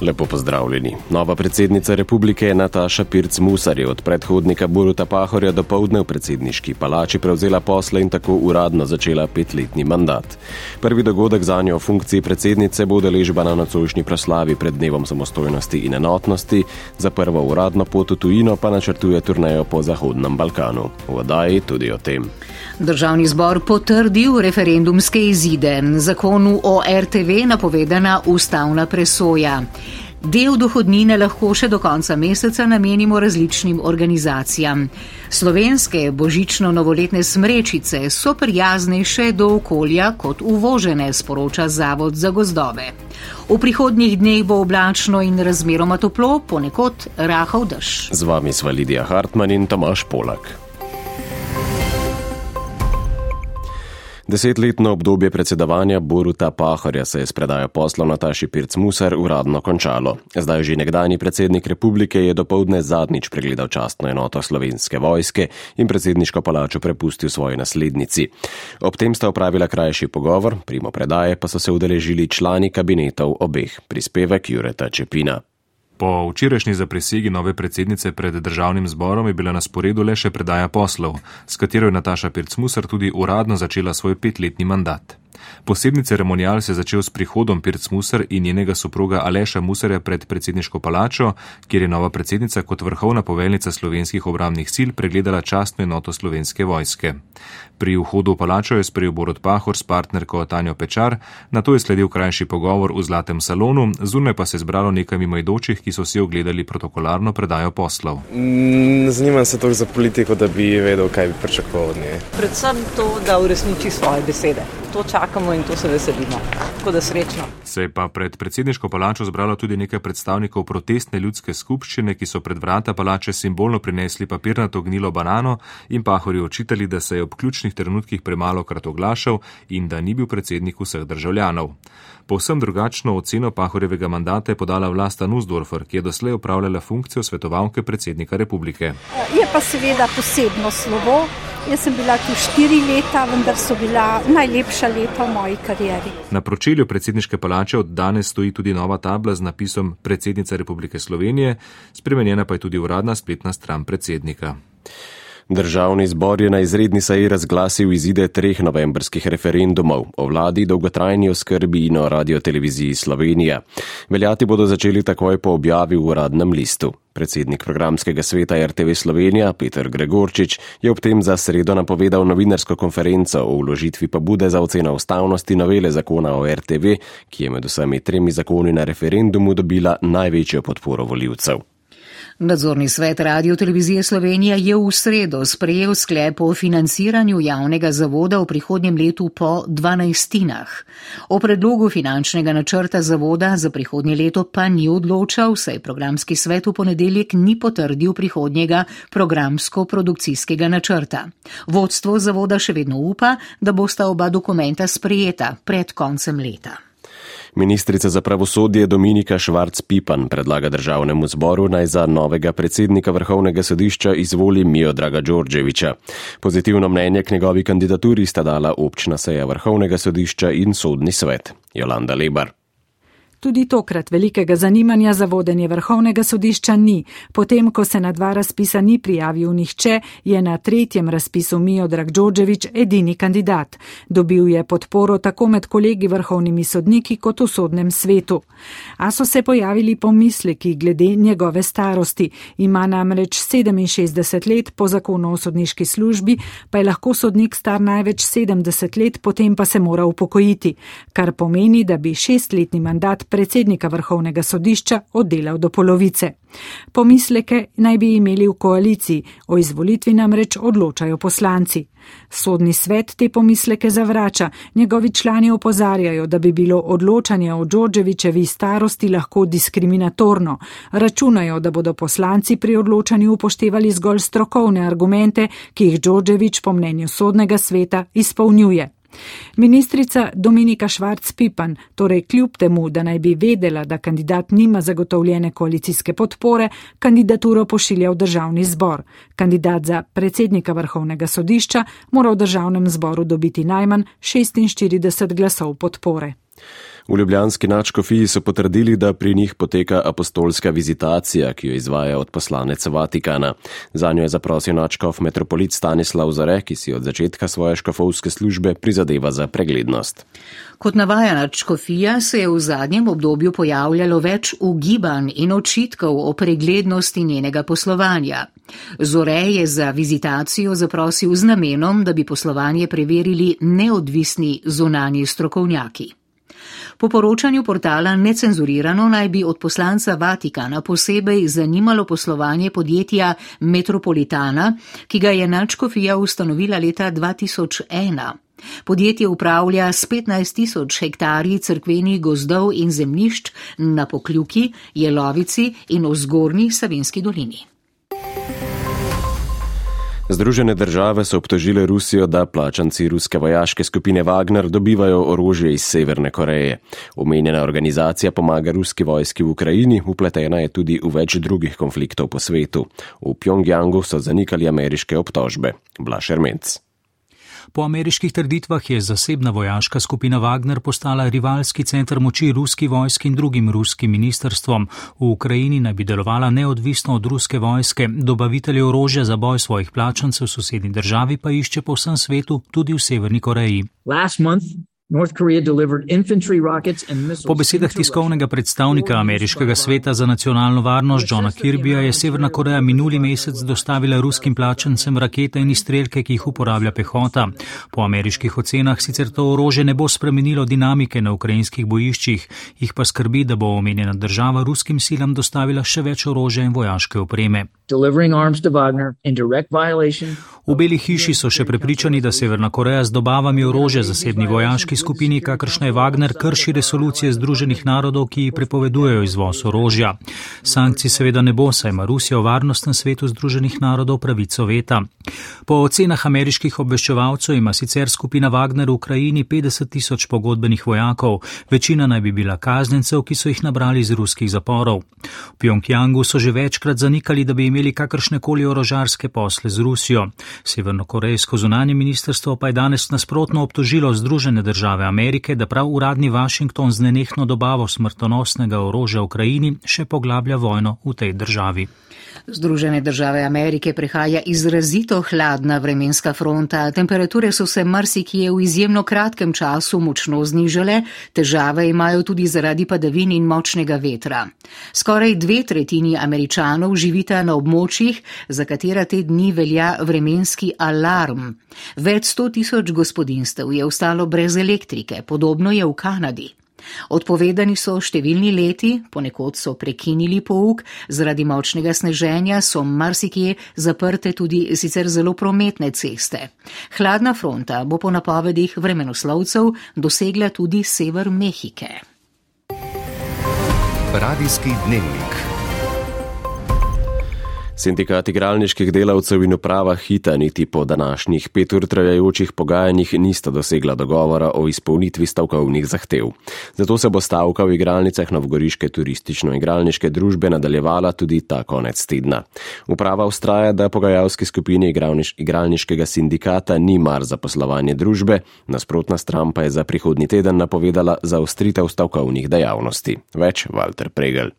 Lepo pozdravljeni. Nova predsednica republike Nataša Pirc Musar je od predhodnika Boruta Pahorja do povdne v predsedniški palači prevzela posle in tako uradno začela petletni mandat. Prvi dogodek za njo v funkciji predsednice bo deležba na nocojšnji proslavi pred dnevom samostojnosti in enotnosti, za prvo uradno pot v tujino pa načrtuje turnejo po Zahodnem Balkanu. V oddaji tudi o tem. Državni zbor potrdil referendumske izide. Zakonu o RTV napovedana ustavna presoja. Del dohodnine lahko še do konca meseca namenimo različnim organizacijam. Slovenske božično-novoletne smrečice so prijaznejše do okolja kot uvožene, sporoča Zavod za gozdove. V prihodnjih dneh bo oblačno in razmeroma toplo, ponekod rahov dež. Z vami sva Lidija Hartmann in Tomaš Polak. Desetletno obdobje predsedovanja Boruta Pahorja se je s predajo poslov Nataši Pirc Musar uradno končalo. Zdaj že nekdani predsednik republike je dopoledne zadnjič pregledal častno enoto slovenske vojske in predsedniško palačo prepustil svoji naslednici. Ob tem sta opravila krajši pogovor, primo predaje pa so se udeležili člani kabinetov obeh, prispevek Jureta Čepina. Po včerajšnji zaprisegi nove predsednice pred državnim zborom je bila na sporedu le še predaja poslov, s katero je Nataša Pircmusar tudi uradno začela svoj petletni mandat. Posebni ceremonial se je začel s prihodom Pirc Musar in njenega soproga Aleša Musarja pred predsedniško palačo, kjer je nova predsednica kot vrhovna poveljnica slovenskih obramnih sil pregledala častno enoto slovenske vojske. Pri vhodu v palačo je sprejel Borod Pahor s partnerko Tanjo Pečar, na to je sledil krajši pogovor v zlatem salonu, zunaj pa se je zbralo nekaj mimoidočih, ki so si ogledali protokolarno predajo poslov. Mm, zanima se to za politiko, da bi vedel, kaj bi pričakoval od nje. Predvsem to, da uresniči svoje besede. To čakamo in to se veselimo. Tako da srečno. Se je pa pred predsedniško palačo zbralo tudi nekaj predstavnikov protestne ljudske skupščine, ki so pred vrata palače simbolno prinesli papirnato gnilo banano in pahori očitali, da se je ob ključnih trenutkih premalo krat oglašal in da ni bil predsednik vseh državljanov. Povsem drugačno oceno pahorjevega mandata je podala vlasta Nussdorfer, ki je doslej upravljala funkcijo svetovalke predsednika republike. Je pa seveda posebno slovo. Jaz sem bila tu štiri leta, vendar so bila najlepša leta v moji karieri. Na pročelju predsedniške palače od danes stoji tudi nova tabla z napisom Predsednica Republike Slovenije, spremenjena pa je tudi uradna spletna stran predsednika. Državni zbor je na izredni seji razglasil izide treh novembrskih referendumov o vladi, dolgotrajni oskrbi in o radioteleviziji Slovenija. Veljati bodo začeli takoj po objavi v uradnem listu. Predsednik programskega sveta RTV Slovenija Peter Gregorčič je ob tem za sredo napovedal novinarsko konferenco o vložitvi pobude za oceno ustavnosti novele zakona o RTV, ki je med vsemi tremi zakoni na referendumu dobila največjo podporo voljivcev. Nadzorni svet Radio Televizije Slovenija je v sredo sprejel sklep o financiranju javnega zavoda v prihodnjem letu po dvanajstinah. O predlogu finančnega načrta zavoda za prihodnje leto pa ni odločal, saj programski svet v ponedeljek ni potrdil prihodnjega programsko-produkcijskega načrta. Vodstvo zavoda še vedno upa, da bosta oba dokumenta sprejeta pred koncem leta. Ministrica za pravosodje Dominika Švarc-Pipan predlaga državnemu zboru naj za novega predsednika vrhovnega sodišča izvoli Mijo Draga Đorđeviča. Pozitivno mnenje k njegovi kandidaturi sta dala občina seja vrhovnega sodišča in sodni svet. Jolanda Lebar. Tudi tokrat velikega zanimanja za vodenje vrhovnega sodišča ni. Potem, ko se na dva razpisa ni prijavil nihče, je na tretjem razpisu Miodrag Đorđevič edini kandidat. Dobil je podporo tako med kolegi vrhovnimi sodniki kot v sodnem svetu. A so se pojavili pomisleki glede njegove starosti. Ima namreč 67 let po zakonu o sodniški službi, pa je lahko sodnik star največ 70 let, potem pa se mora upokojiti, kar pomeni, da bi šestletni mandat predsednika vrhovnega sodišča oddelal do polovice. Pomisleke naj bi imeli v koaliciji, o izvolitvi namreč odločajo poslanci. Sodni svet te pomisleke zavrača, njegovi člani opozarjajo, da bi bilo odločanje o Đorđevičevi starosti lahko diskriminatorno. Računajo, da bodo poslanci pri odločanju upoštevali zgolj strokovne argumente, ki jih Đorđevič po mnenju sodnega sveta izpolnjuje. Ministrica Dominika Švarc-Pipan, torej kljub temu, da naj bi vedela, da kandidat nima zagotovljene koalicijske podpore, kandidaturo pošilja v državni zbor. Kandidat za predsednika vrhovnega sodišča mora v državnem zboru dobiti najmanj 46 glasov podpore. V Ljubljanski načkofiji so potrdili, da pri njih poteka apostolska vizitacija, ki jo izvaja od poslanec Vatikana. Za njo je zaprosil načkof metropolit Stanislav Zore, ki si od začetka svoje škofovske službe prizadeva za preglednost. Kot navaja načkofija, se je v zadnjem obdobju pojavljalo več ugibanj in očitkov o preglednosti njenega poslovanja. Zore je za vizitacijo zaprosil z namenom, da bi poslovanje preverili neodvisni zunani strokovnjaki. Po poročanju portala Necenzurirano naj bi od poslanca Vatikana posebej zanimalo poslovanje podjetja Metropolitana, ki ga je Načkofija ustanovila leta 2001. Podjetje upravlja s 15 tisoč hektarji crkvenih gozdov in zemljišč na Pokljuki, Jelovici in v Zgornji Savinski dolini. Združene države so obtožile Rusijo, da plačanci ruske vojaške skupine Wagner dobivajo orožje iz Severne Koreje. Omenjena organizacija pomaga ruski vojski v Ukrajini, upletena je tudi v več drugih konfliktov po svetu. V Pjongjangu so zanikali ameriške obtožbe. Blašer Menc. Po ameriških trditvah je zasebna vojaška skupina Wagner postala rivalski center moči ruski vojski in drugim ruskim ministerstvom. V Ukrajini naj bi delovala neodvisno od ruske vojske, dobavitelji orožja za boj svojih plačancev v sosednji državi pa išče po vsem svetu, tudi v Severni Koreji. Po besedah tiskovnega predstavnika ameriškega sveta za nacionalno varnost Johna Kirbyja je Severna Koreja minuli mesec dostavila ruskim plačancem rakete in izstrelke, ki jih uporablja pehota. Po ameriških ocenah sicer to orože ne bo spremenilo dinamike na ukrajinskih bojiščih, jih pa skrbi, da bo omenjena država ruskim silam dostavila še več orožja in vojaške opreme. V Beli hiši so še prepričani, da Severna Koreja z dobavami orožja zasebni vojaški skupini, kakršna je Wagner, krši resolucije Združenih narodov, ki prepovedujejo izvoz orožja. Sankcij seveda ne bo, saj ima Rusija v varnostnem svetu Združenih narodov pravico veta. Po ocenah ameriških obveščevalcev ima sicer skupina Wagner v Ukrajini 50 tisoč pogodbenih vojakov, večina naj bi bila kaznjencev, ki so jih nabrali iz ruskih zaporov. V Pjongjangu so že večkrat zanikali, da bi imeli kakršne koli orožarske posle z Rusijo. Severnokorejsko zunanje ministrstvo pa je danes nasprotno obtožilo Združene države Amerike, da prav uradni Washington z nenehno dobavo smrtonosnega orožja Ukrajini še poglablja vojno v tej državi. Združene države Amerike prehaja izrazito hladna vremenska fronta. Temperature so se marsikje v izjemno kratkem času močno znižale, težave imajo tudi zaradi padavin in močnega vetra. Skoraj dve tretjini američanov živita na območjih, za katera te dni velja vremenski alarm. Več sto tisoč gospodinstev je ostalo brez elektrike, podobno je v Kanadi. Odpovedani so številni leti, ponekod so prekinili pouk, zaradi močnega sneženja so marsikje zaprte tudi sicer zelo prometne ceste. Hladna fronta bo po napovedih vremenoslovcev dosegla tudi sever Mehike. Radijski dnevnik. Sindikat igralniških delavcev in uprava Hita niti po današnjih pet ur trajajočih pogajanjih nista dosegla dogovora o izpolnitvi stavkovnih zahtev. Zato se bo stavka v igralnicah Novgoriške turistično-igralniške družbe nadaljevala tudi ta konec tedna. Uprava ustraja, da pogajalski skupini igralniš igralniškega sindikata ni mar za poslovanje družbe, nasprotna stran pa je za prihodnji teden napovedala zaostritev stavkovnih dejavnosti. Več Walter Pregel.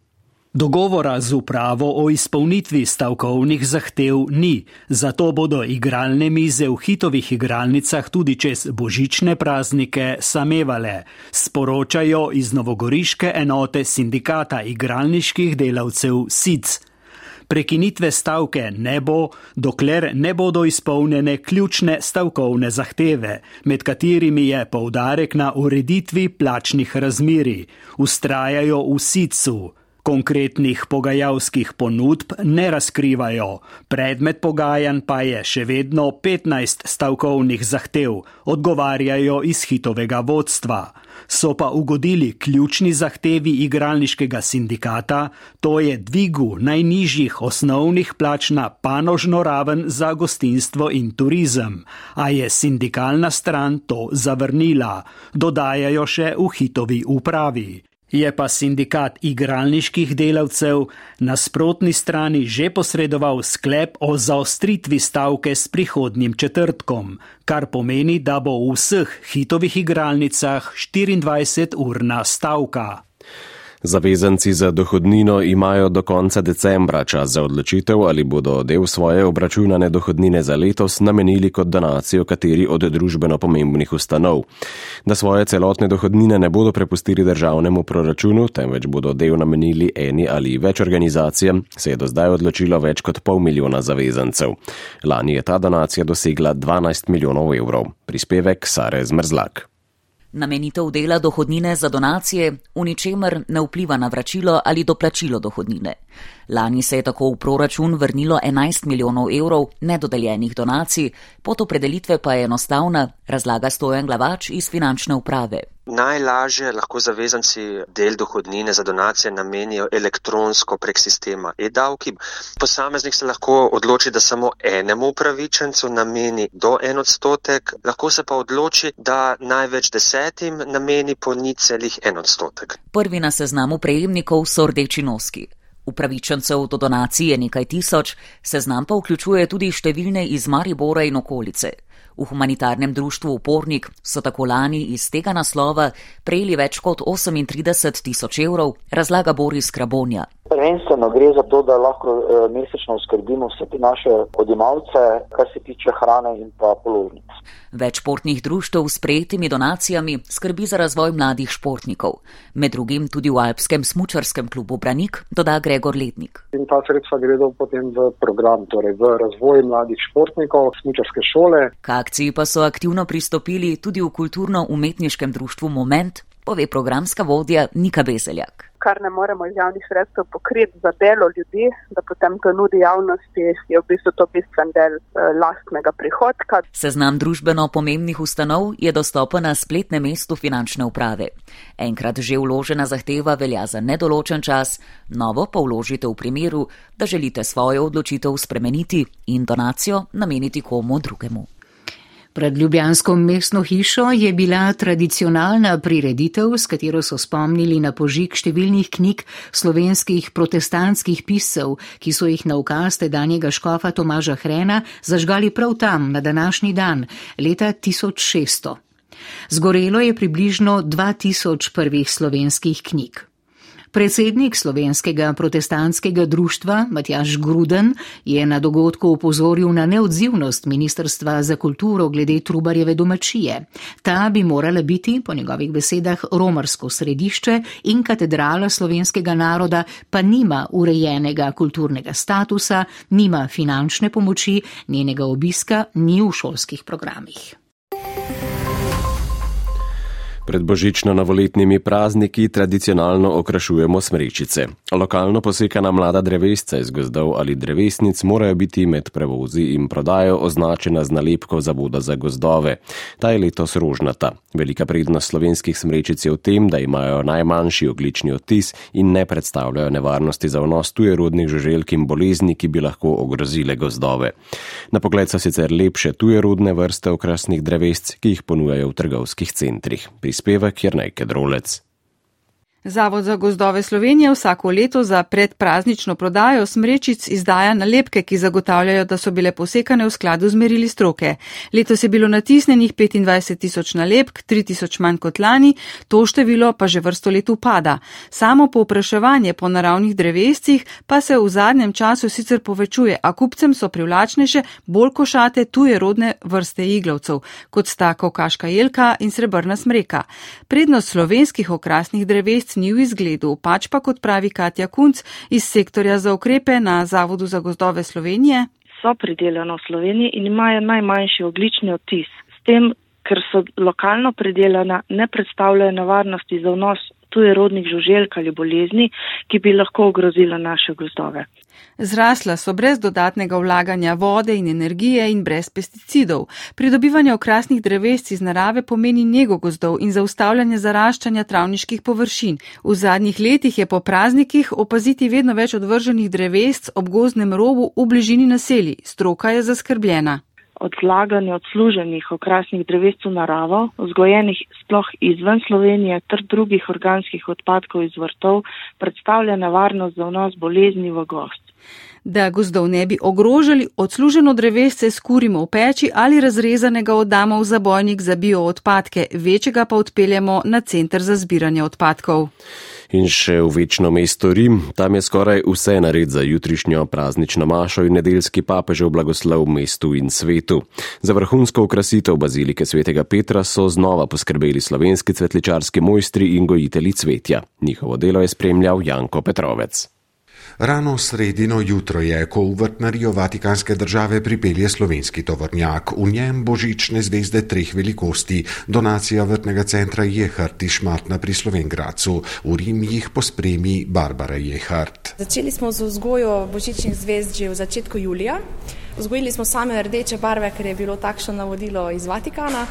Dogovora z upravo o izpolnitvi stavkovnih zahtev ni, zato bodo igralne mize v hitovih igralnicah tudi čez božične praznike samevale, sporočajo iz novogoriške enote sindikata igralniških delavcev SIC. Prekinitve stavke ne bo, dokler ne bodo izpolnjene ključne stavkovne zahteve, med katerimi je poudarek na ureditvi plačnih razmeri, ustrajajo v SIC-u. Konkretnih pogajalskih ponudb ne razkrivajo, predmet pogajanj pa je še vedno 15 stavkovnih zahtev, odgovarjajo iz hitovega vodstva so pa ugodili ključni zahtevi igralniškega sindikata, to je dvigu najnižjih osnovnih plač na panožno raven za gostinstvo in turizem, a je sindikalna stran to zavrnila, dodajajo še v hitovi upravi. Je pa sindikat igralniških delavcev na sprotni strani že posredoval sklep o zaostritvi stavke s prihodnjim četrtkom, kar pomeni, da bo v vseh hitovih igralnicah 24-urna stavka. Zavezanci za dohodnino imajo do konca decembra čas za odločitev, ali bodo del svoje obračunane dohodnine za letos namenili kot donacijo kateri od družbeno pomembnih ustanov. Da svoje celotne dohodnine ne bodo prepustili državnemu proračunu, temveč bodo del namenili eni ali več organizacijam, se je do zdaj odločilo več kot pol milijona zavezancev. Lani je ta donacija dosegla 12 milijonov evrov. Prispevek Sare Zmrzlak. Namenitev dela dohodnine za donacije v ničemer ne vpliva na vračilo ali doplačilo dohodnine. Lani se je tako v proračun vrnilo 11 milijonov evrov nedodeljenih donacij, pot opredelitve pa je enostavna, razlaga stojen glavač iz finančne uprave. Najlažje lahko zavezanci del dohodnine za donacije namenijo elektronsko prek sistema e-davki. Posameznik se lahko odloči, da samo enemu upravičencu nameni do en odstotek, lahko se pa odloči, da največ desetim nameni po ni celih en odstotek. Prvi na seznamu prejemnikov so rdeči noski. Upravičencev do donacije nekaj tisoč, seznam pa vključuje tudi številne iz Maribora in okolice. V humanitarnem društvu Upornik so tako lani iz tega naslova prejeli več kot 38 tisoč evrov, razlaga Boris Krabonja. Prvenstveno gre za to, da lahko eh, mesečno skrbimo vse te naše odjemalce, kar se tiče hrane in pa položnic. Več športnih društev s prejetimi donacijami skrbi za razvoj mladih športnikov, med drugim tudi v Alpskem smučarskem klubu Branik, doda Gregor Letnik. In ta sredstva gredo potem v program, torej v razvoj mladih športnikov, smučarske šole. K akciji pa so aktivno pristopili tudi v kulturno-umetniškem društvu Moment, pove programska vodja Nika Bezeljak kar ne moremo iz javnih sredstev pokriti za delo ljudi, da potem to nudi javnosti, je v bistvu to bistven del eh, lastnega prihodka. Seznam družbeno pomembnih ustanov je dostopen na spletnem mestu finančne uprave. Enkrat že vložena zahteva velja za nedoločen čas, novo pa vložite v primeru, da želite svojo odločitev spremeniti in donacijo nameniti komu drugemu. Pred Ljubljansko mestno hišo je bila tradicionalna prireditev, s katero so spomnili na požig številnih knjig slovenskih protestantskih piscev, ki so jih na ukaz tedanjega škofa Tomaža Hrena zažgali prav tam na današnji dan, leta 1600. Zgorelo je približno 2000 prvih slovenskih knjig. Predsednik slovenskega protestantskega društva Matjaš Gruden je na dogodku upozoril na neodzivnost Ministrstva za kulturo glede Trubarjeve domačije. Ta bi morala biti, po njegovih besedah, romarsko središče in katedrala slovenskega naroda pa nima urejenega kulturnega statusa, nima finančne pomoči, njenega obiska ni v šolskih programih. Pred božično-novoletnimi prazniki tradicionalno okrašujemo smrečice. Lokalno posekana mlada drevesca iz gozdov ali drevesnic morajo biti med prevozi in prodajo označena z nalepko zavoda za gozdove. Ta je letos rožnata. Velika prednost slovenskih smrečic je v tem, da imajo najmanjši oglični odtis in ne predstavljajo nevarnosti za vnos tujerodnih žuželk in bolezni, ki bi lahko ogrozile gozdove. Na pogled so sicer lepše tujerodne vrste okrasnih drevesc, ki jih ponujajo v trgovskih centrih prispevek Jrnej Kedrolec. Zavod za gozdove Slovenije vsako leto za predpraznično prodajo smrečic izdaja nalepke, ki zagotavljajo, da so bile posekane v skladu z merili stroke. Letos je bilo natisnenih 25 tisoč nalepk, 3 tisoč manj kot lani, to število pa že vrsto let upada. Samo povpraševanje po naravnih drevescih pa se v zadnjem času sicer povečuje, a kupcem so privlačnejše bolj košate tuje rodne vrste iglavcev, kot sta kaukaška jelka in srebrna smreka. Prednost slovenskih okrasnih drevesc ni v izgledu, pač pa kot pravi Katja Kunc iz sektorja za ukrepe na Zavodu za gozdove Slovenije. So pridelane v Sloveniji in imajo najmanjši oglični odtis. S tem, ker so lokalno pridelana, ne predstavljajo nevarnosti za vnos tujerodnih žuželk ali bolezni, ki bi lahko ogrozila naše gozdove. Zrasla so brez dodatnega vlaganja vode in energije in brez pesticidov. Pridobivanje okrasnih drevesc iz narave pomeni nego gozdov in zaustavljanje zaraščanja travniških površin. V zadnjih letih je po praznikih opaziti vedno več odvrženih drevesc ob gozdnem robu v bližini naselij. Stroka je zaskrbljena odlaganje odsluženih okrasnih drevesc v naravo, vzgojenih sploh izven Slovenije, ter drugih organskih odpadkov iz vrtov, predstavlja nevarnost za vnos bolezni v gost. Da gozdov ne bi ogrožali, odsluženo drevesce skurimo v peči ali razrezanega oddamo v zabojnik za bioodpadke, večjega pa odpeljemo na center za zbiranje odpadkov in še v večno mesto Rim. Tam je skoraj vse nared za jutrišnjo praznično mašo in nedeljski papežev blagoslov v mestu in svetu. Za vrhunsko ukrasitev bazilike svetega Petra so znova poskrbeli slovenski cvetličarski mojstri in gojitelji cvetja. Njihovo delo je spremljal Janko Petrovec. Rano sredino jutro je, ko v vrtnarijo Vatikanske države pripelje slovenski tovornjak. V njem božične zvezde treh velikosti. Donacija vrtnega centra Jehart iz Šmartna pri Slovengracu. V Rim jih pospremi Barbara Jehart. Začeli smo z vzgojo božičnih zvezd že v začetku julija. Vzgojili smo same rdeče barve, ker je bilo takšno navodilo iz Vatikana.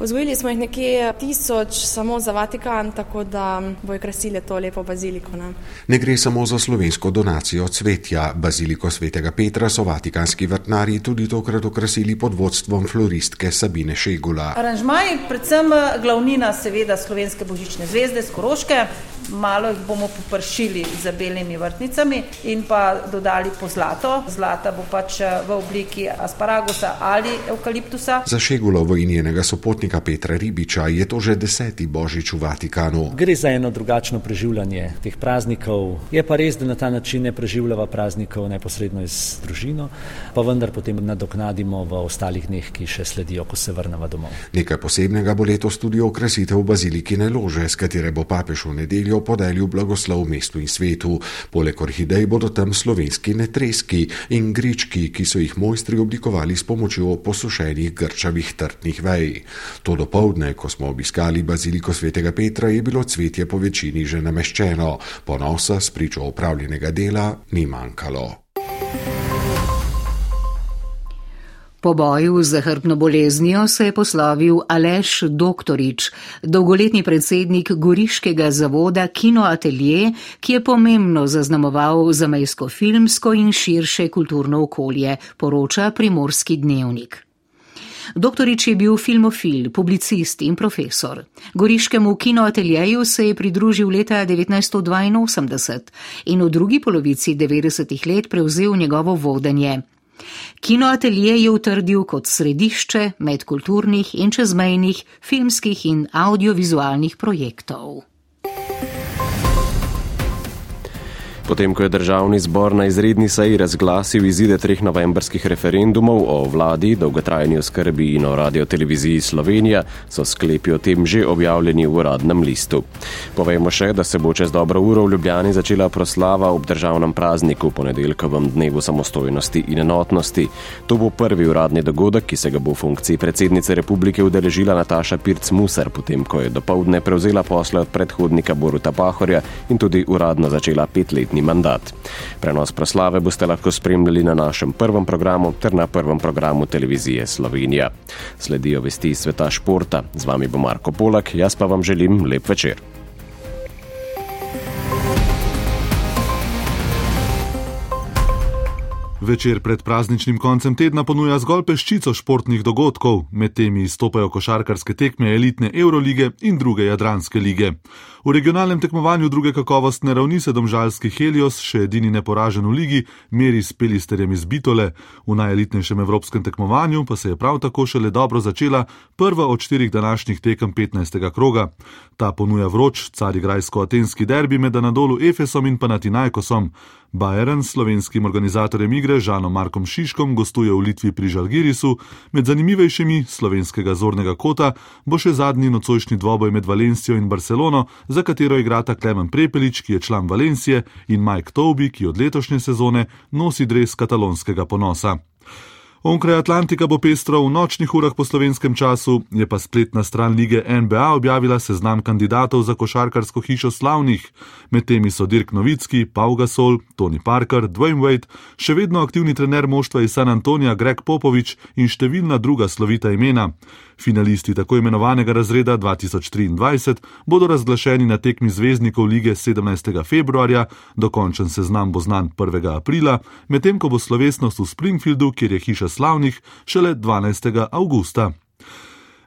Vzgojili smo jih nekje tisoč samo za Vatikan, tako da bojo krasile to lepo baziliko. Ne? ne gre samo za slovensko donacijo cvetja. Baziliko svetega Petra so vatikanski vrtnari tudi tokrat okrasili pod vodstvom floristke Sabine Šegula. Aranžmaj, predvsem glavnina seveda slovenske božične zvezde, skoroške, malo jih bomo popršili z belimi vrtnicami in pa dodali po zlato. Zlata bo pač v obliki asparagusa ali eukaliptusa. Za Šegulovo in njenega sopotnika Petra Ribiča je to že deseti božič v Vatikanu. Gre za eno drugačno preživljanje teh praznikov. Je pa res, da na ta način ne preživljava praznikov neposredno iz družino, pa vendar potem nadoknadimo v ostalih dneh, ki še sledijo, ko se vrnemo domov. Nekaj posebnega bo letos tudi okrasitev bazilikine lože, s katere bo papež v nedeljo podelil blagoslov mestu in svetu. Poleg orhidej bodo tam slovenski netreski in grički, ki so jih mojstri oblikovali s pomočjo posušenih grčavih trtnih vej. To dopoldne, ko smo obiskali baziliko svetega Petra, je bilo cvetje po večini že nameščeno, ponosa s pričo upravljenega dela ni manjkalo. Po boju z zahrbno boleznijo se je poslovil Aleš Doktorič, dolgoletni predsednik Goriškega zavoda Kino Atelje, ki je pomembno zaznamoval zamejsko filmsko in širše kulturno okolje, poroča Primorski dnevnik. Doktorič je bil filmofil, publicist in profesor. Goriškemu kinoateljeju se je pridružil leta 1982 in v drugi polovici 90-ih let prevzel njegovo vodenje. Kinoatelje je utrdil kot središče medkulturnih in čezmejnih filmskih in audiovizualnih projektov. Potem, ko je državni zbor na izredni seji razglasil izide treh novembrskih referendumov o vladi, dolgotrajni oskrbi in o radioteleviziji Slovenija, so sklepi o tem že objavljeni v uradnem listu. Povejmo še, da se bo čez dobro uro v Ljubljani začela proslava ob državnem prazniku, ponedeljkovem dnevu samostojnosti in enotnosti. To bo prvi uradni dogodek, ki se ga bo v funkciji predsednice republike udeležila Nataša Pirc-Musar, potem, ko je dopoledne prevzela posle od predhodnika Boruta Pahorja in tudi uradno začela petletni petletni mandat. Prenos proslave boste lahko spremljali na našem prvem programu ter na prvem programu televizije Slovenija. Sledijo vesti sveta športa. Z vami bo Marko Polak, jaz pa vam želim lep večer. Večer pred prazničnim koncem tedna ponuja zgolj peščico športnih dogodkov, med temi izstopajo košarkarske tekme elitne Eurolige in druge Jadranske lige. V regionalnem tekmovanju druge kakovostne ravni se domžalski Helios, še edini neporažen v ligi, meri s pelisterjem iz Bitole. V najelitnejšem evropskem tekmovanju pa se je prav tako šele dobro začela prva od štirih današnjih tekem 15. kroga. Ta ponuja vroč carigrajsko-atenski derbi med Anadolu Efesom in Panatinajkosom. Bayern s slovenskim organizatorjem igre Žanom Markom Šiškom gostuje v Litvi pri Žalgirisu, med zanimivejšimi slovenskega zornega kota bo še zadnji nocojšnji dvoboj med Valencijo in Barcelono, za katero igrata Klemen Prepelič, ki je član Valencije, in Mike Toby, ki od letošnje sezone nosi dres katalonskega ponosa. Onkraj Atlantika bo pestro v nočnih urah po slovenskem času, je pa spletna stran lige NBA objavila seznam kandidatov za košarkarsko hišo slavnih. Med temi so Dirk Novicki, Pau Gasol, Tony Parker, Dwayne Wade, še vedno aktivni trener moštva iz San Antonija Greg Popovič in številna druga slovita imena. Finalisti tako imenovanega razreda 2023 bodo razglašeni na tekmi zvezdnikov lige 17. februarja, dokončen seznam bo znan 1. aprila, medtem ko bo slovesnost v Springfieldu, kjer je hiša slavnih, šele 12. augusta.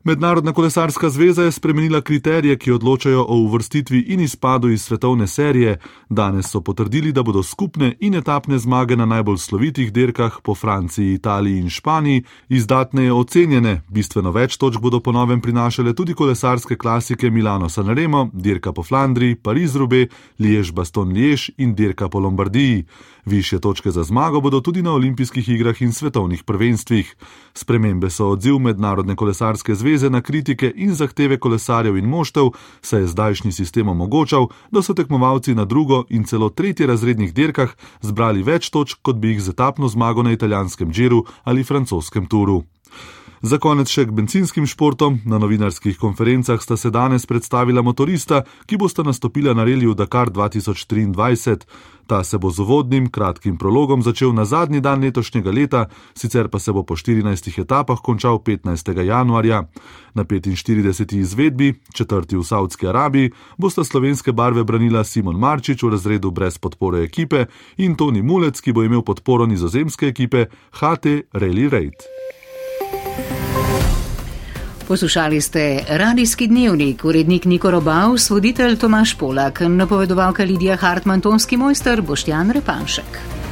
Mednarodna kolesarska zveza je spremenila kriterije, ki odločajo o uvrstitvi in izpadu iz svetovne serije. Danes so potrdili, da bodo skupne in etapne zmage na najbolj slovitih dirkah po Franciji, Italiji in Španiji izdatneje ocenjene. Bistveno več točk bodo po novem prinašale tudi kolesarske klasike Milano Sanremo, dirka po Flandriji, Pariz-Rube, Liež-Baston-Liež in dirka po Lombardiji. Više točke za zmago bodo tudi na olimpijskih igrah in svetovnih prvenstvih. Spremembe so odziv Mednarodne kolesarske zveze na kritike in zahteve kolesarjev in moštev, saj je zdajšnji sistem omogočal, da so tekmovalci na drugo in celo tretje razrednih dirkah zbrali več točk, kot bi jih z etapno zmago na italijanskem džiru ali francoskem turu. Za konec še k benzinskim športom. Na novinarskih konferencah sta se danes predstavila motorista, ki bosta nastopila na reliju Dakar 2023. Ta se bo z uvodnim, kratkim prologom začel na zadnji dan letošnjega leta, sicer pa se bo po 14 etapah končal 15. januarja. Na 45. izvedbi, četrti v Saudski Arabiji, bosta slovenske barve branila Simon Marčič v razredu brez podpore ekipe in Toni Mulec, ki bo imel podporo nizozemske ekipe HT Rally Raid. Poslušali ste radijski dnevnik, urednik Niko Robav, voditelj Tomaš Polak, napovedovalka Lidija Hartmann, tonski mojster Boštjan Repanšek.